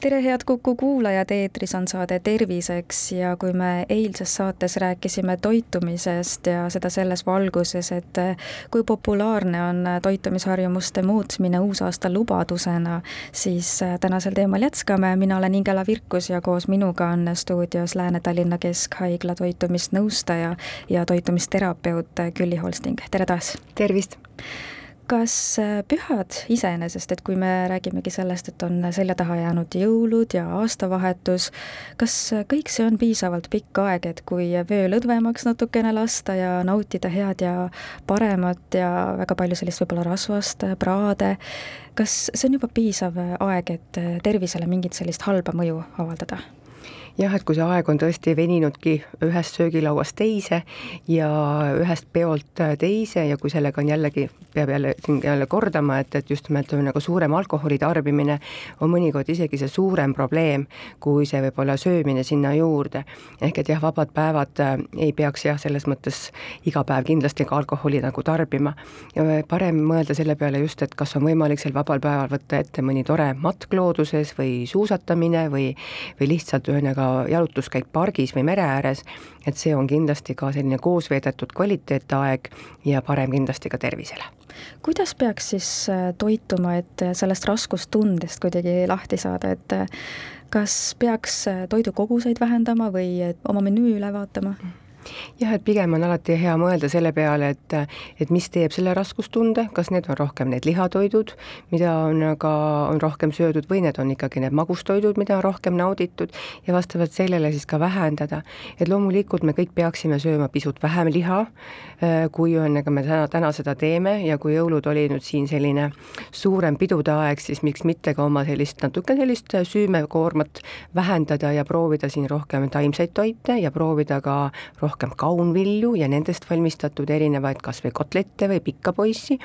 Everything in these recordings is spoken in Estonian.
tere, head Kuku kuulajad, eetris on saade Terviseks ja kui me eilses saates rääkisime toitumisest ja seda selles valguses, et kui populaarne on toitumisharjumuste muutmine uusaasta lubadusena, siis tänasel teemal jätkame, mina olen Ingela Virkus ja koos minuga on stuudios Lääne-Tallinna Keskhaigla toitumisnõustaja ja toitumisterapeut Külli Holsting, tere taas! tervist! Kas äh, pühad iseenesest, et kui me räägimegi sellest, et on selja taha jäänud jõulud ja aastavahetus, kas kõik see on piisavalt pikk aeg, et kui vöö lõdvemaks natukene lasta ja nautida head ja paremat ja väga palju sellist võib-olla rasvast, praade, kas see on juba piisav aeg, et tervisele mingit sellist halba mõju avaldada? Jah, et kui see aeg on tõesti veninudki ühest söögilauast teise ja ühest peolt teise ja kui sellega on jällegi, peab jälle siin jälle kordama, et, et just nimelt nagu suurem alkoholi tarbimine on mõnikord isegi see suurem probleem, kui see võib-olla söömine sinna juurde. ehk et jah, vabad päevad äh, ei peaks jah, selles mõttes iga päev kindlasti ka alkoholi nagu tarbima. parem mõelda selle peale just, et kas on võimalik sel vabal päeval võtta ette mõni tore matk looduses või suusatamine või, või lihtsalt ühesõnaga jalutuskäik pargis või mere ääres, et see on kindlasti ka selline koos veedetud kvaliteetaeg ja parem kindlasti ka tervisele kuidas peaks siis äh, toituma, et sellest raskustundest kuidagi lahti saada, et äh, kas peaks äh, toidukoguseid vähendama või oma menüü üle vaatama? Jah, et pigem on alati hea mõelda selle peale, et, et mis teeb selle raskustunde, kas need on rohkem need lihatoidud, mida on aga, on rohkem söödud või need on ikkagi need magustoidud, mida on rohkem nauditud ja vastavalt sellele siis ka vähendada. et loomulikult me kõik peaksime sööma pisut vähem liha, äh, kui on, ega me täna, täna seda teeme ja kui jõulud oli nüüd siin selline suurem pidude aeg, siis miks mitte ka oma sellist natuke sellist süümekoormat vähendada ja proovida siin rohkem taimseid toite ja proovida ka rohkem rohkem kaunvilju ja nendest valmistatud erinevaid kas või kotlette või pikkapoissi,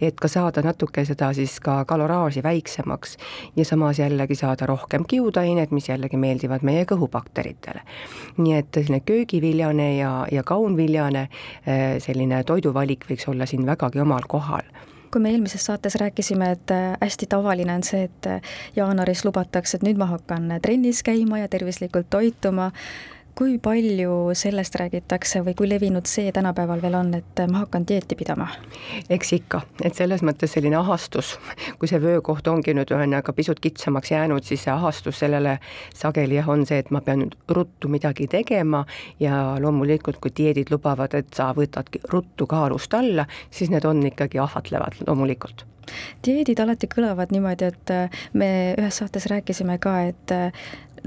et ka saada natuke seda siis ka kaloraaži väiksemaks ja samas jällegi saada rohkem kiudainet, mis jällegi meeldivad meie kõhubakteritele. nii et selline köögiviljane ja, ja kaunviljane eh, selline toiduvalik võiks olla siin vägagi omal kohal kui me eelmises saates rääkisime, et eh, hästi tavaline on see, et eh, jaanuaris lubatakse, et nüüd ma hakkan trennis käima ja tervislikult toituma, kui palju sellest räägitakse või kui levinud see tänapäeval veel on, et ma hakkan dieeti pidama? eks ikka, et selles mõttes selline ahastus, kui see vöökoht ongi nüüd ühesõnaga pisut kitsamaks jäänud, siis see ahastus sellele sageli jah, on see, et ma pean nüüd ruttu midagi tegema ja loomulikult, kui dieedid lubavad, et sa võtadki ruttu kaalust alla, siis need on ikkagi ahvatlevad loomulikult dieedid alati kõlavad niimoodi, et me ühes saates rääkisime ka, et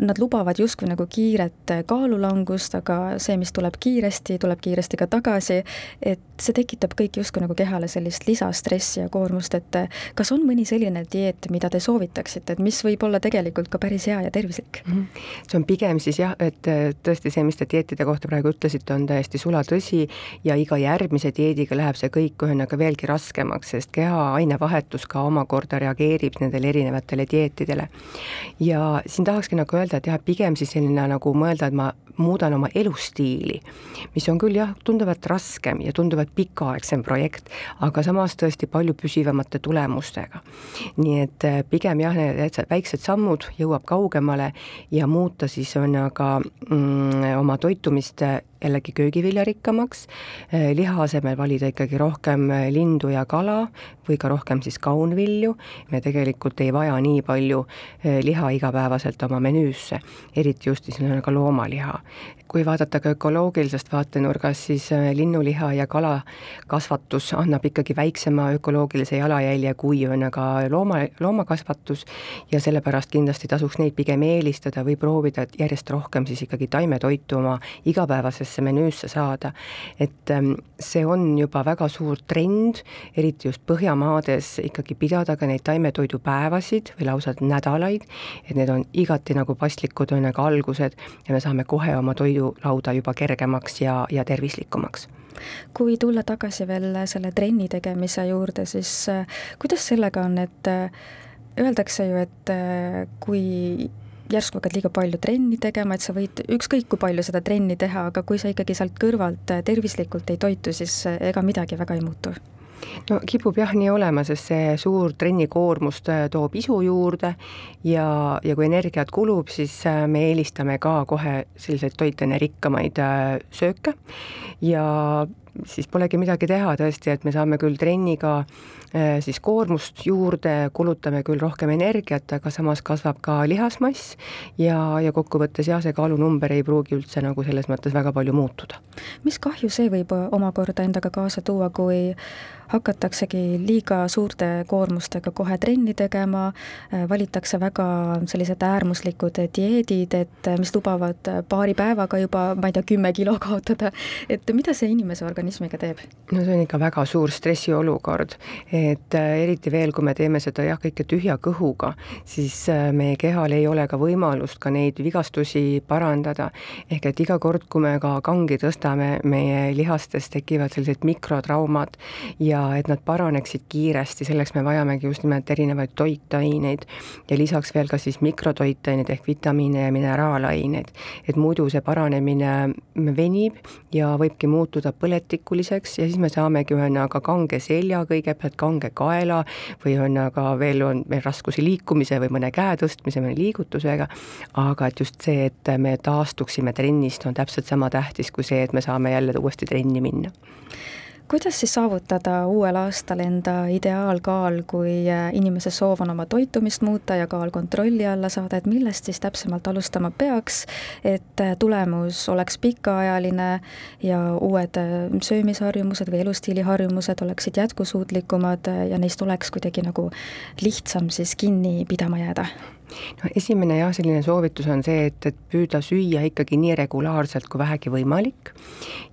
nad lubavad justkui nagu kiiret kaalulangust, aga see, mis tuleb kiiresti, tuleb kiiresti ka tagasi, et see tekitab kõik justkui nagu kehale sellist lisastressi ja koormust, et kas on mõni selline dieet, mida te soovitaksite, et mis võib olla tegelikult ka päris hea ja tervislik mm? -hmm. see on pigem siis jah, et tõesti see, mis te dieetide kohta praegu ütlesite, on täiesti sulatõsi ja iga järgmise dieediga läheb see kõik ühesõnaga veelgi raskemaks, sest keha ainevahetus ka omakorda reageerib nendele erinevatele dieetidele. ja siin tahakski nagu öelda, öelda, et jah, pigem siis selline nagu mõelda, et ma muudan oma elustiili, mis on küll jah, tunduvalt raskem ja tunduvalt pikaaegsem projekt, aga samas tõesti palju püsivamate tulemustega. nii et äh, pigem jah, need väiksed sammud jõuab kaugemale ja muuta siis on aga mm, oma toitumist jällegi köögiviljarikkamaks, äh, liha asemel valida ikkagi rohkem äh, lindu ja kala või ka rohkem siis kaunvilju, me tegelikult ei vaja nii palju liha igapäevaselt oma menüüsse, eriti just siis ka loomaliha. Kui vaadata ka ökoloogilisest vaatenurgast, siis äh, linnuliha ja kalakasvatus annab ikkagi väiksema ökoloogilise jalajälje kui on aga looma, loomakasvatus ja sellepärast kindlasti tasuks neid pigem eelistada või proovida, et järjest rohkem siis ikkagi taimetoitu oma igapäevasesse menüüsse saada. et ähm, see on juba väga suur trend, eriti just Põhjamaades ikkagi pidada ka neid taimetoidupäevasid või lausa nädalaid, et need on igati nagu paslikud, on aga algused ja me saame kohe oma toidu toidulauda juba kergemaks ja, ja tervislikumaks kui tulla tagasi veel selle trenni tegemise juurde, siis äh, kuidas sellega on, et äh, öeldakse ju, et äh, kui järsku hakkad liiga palju trenni tegema, et sa võid ükskõik kui palju seda trenni teha, aga kui sa ikkagi sealt kõrvalt tervislikult ei toitu, siis ega midagi väga ei muutu. No kipub jah nii olema, sest see suur trennikoormus toob isu juurde ja, ja kui energiat kulub, siis me eelistame ka kohe selliseid toitaineerikkamaid sööke. Ja siis polegi midagi teha tõesti, et me saame küll trenniga äh, siis koormust juurde, kulutame küll rohkem energiat, aga samas kasvab ka lihasmass ja, ja kokkuvõttes jah, see kaalunumber ei pruugi üldse nagu selles mõttes väga palju muutuda. mis kahju see võib omakorda endaga kaasa tuua, kui hakataksegi liiga suurte koormustega kohe trenni tegema, äh, valitakse väga sellised äärmuslikud dieedid, et äh, mis lubavad paari päevaga juba, ma ei tea, kümme kilo kaotada, et mida see inimese organismiga teeb? no see on ikka väga suur stressiolukord, et äh, eriti veel, kui me teeme seda jah, kõike tühja kõhuga, siis meie kehal ei ole ka võimalust ka neid vigastusi parandada, ehk et iga kord, kui me ka kangi tõstame, meie lihastes tekivad sellised mikrotraumad ja et nad paraneksid kiiresti, selleks me vajamegi just nimelt erinevaid toitaineid ja lisaks veel ka siis mikrotoitaineid ehk vitamiine ja mineraalaineid. et muidu see paranemine venib ja võibki muutuda põletikuliseks ja siis me saamegi ühesõnaga kange selja kõigepealt, kange kaela või ühesõnaga veel on meil raskusi liikumise või mõne käe tõstmise või liigutusega, aga et just see, et me taastuksime trennist, on täpselt sama tähtis kui see, et me saame jälle uuesti trenni minna kuidas siis saavutada uuel aastal enda ideaalkaal, kui äh, inimese soov on oma toitumist muuta ja kaal kontrolli alla saada, et millest siis täpsemalt alustama peaks, et äh, tulemus oleks pikaajaline ja uued äh, söömisharjumused või elustiiliharjumused oleksid jätkusuutlikumad ja neist oleks kuidagi nagu lihtsam siis kinni pidama jääda? No esimene jah, selline soovitus on see, et, et püüda süüa ikkagi nii regulaarselt kui vähegi võimalik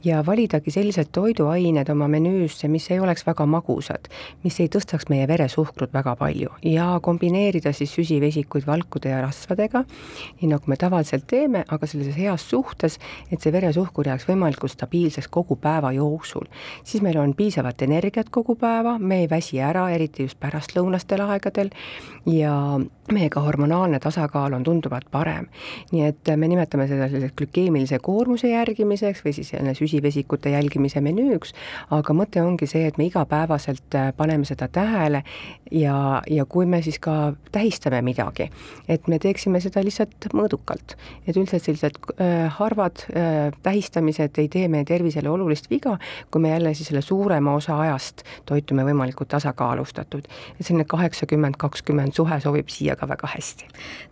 ja validagi sellised toiduained oma menüüsse, mis ei oleks väga magusad, mis ei tõstaks meie veresuhkrut väga palju ja kombineerida siis süsivesikuid valkude ja rasvadega, nii nagu me tavaliselt teeme, aga sellises heas suhtes, et see veresuhkur jääks võimalikult stabiilseks kogu päeva jooksul. siis meil on piisavat energiat kogu päeva, me ei väsi ära, eriti just pärastlõunastel aegadel ja meie ka hormonaalne tasakaal on tunduvalt parem. nii et me nimetame seda selliseks glükeemilise koormuse järgimiseks või siis jälle süsivesikute jälgimise menüüks, aga mõte ongi see, et me igapäevaselt äh, paneme seda tähele ja, ja kui me siis ka tähistame midagi, et me teeksime seda lihtsalt mõõdukalt. et üldiselt sellised äh, harvad äh, tähistamised ei tee meie tervisele olulist viga, kui me jälle siis selle suurema osa ajast toitume võimalikult tasakaalustatud. et selline kaheksakümmend, kakskümmend suhe sobib siia ka väga hästi.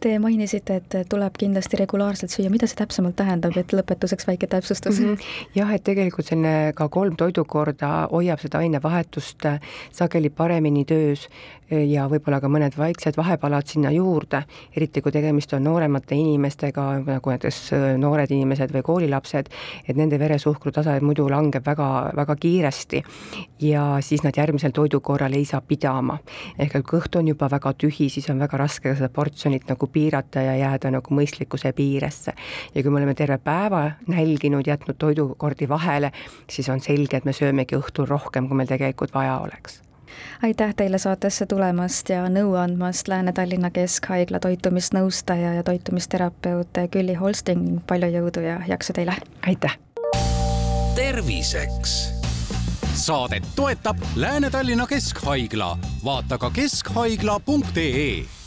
Te mainisite, et tuleb kindlasti regulaarselt süüa, mida see täpsemalt tähendab, et lõpetuseks väike täpsustus mm? -hmm. jah, et tegelikult selline ka kolm toidukorda hoiab seda ainevahetust äh, sageli paremini töös ja võib-olla ka mõned vaiksed vahepalad sinna juurde, eriti kui tegemist on nooremate inimestega, nagu näiteks äh, noored inimesed või koolilapsed, et nende veresuhkru tase muidu langeb väga, väga kiiresti ja siis nad järgmisel toidukorral ei saa pidama. ehk et kõht on juba väga tühi, siis on väga raske seda portsjonit nagu piirata ja jääda nagu mõistlikkuse piiresse. ja kui me oleme terve päeva nälginud, jätnud toidukordi vahele, siis on selge, et me söömegi õhtul rohkem, kui meil tegelikult vaja oleks aitäh teile saatesse tulemast ja nõu andmast, Lääne-Tallinna Keskhaigla toitumisnõustaja ja toitumisterapeut Külli Holsting, palju jõudu ja jaksu teile! aitäh! terviseks saadet toetab Lääne-Tallinna Keskhaigla, vaata ka keskhaigla.ee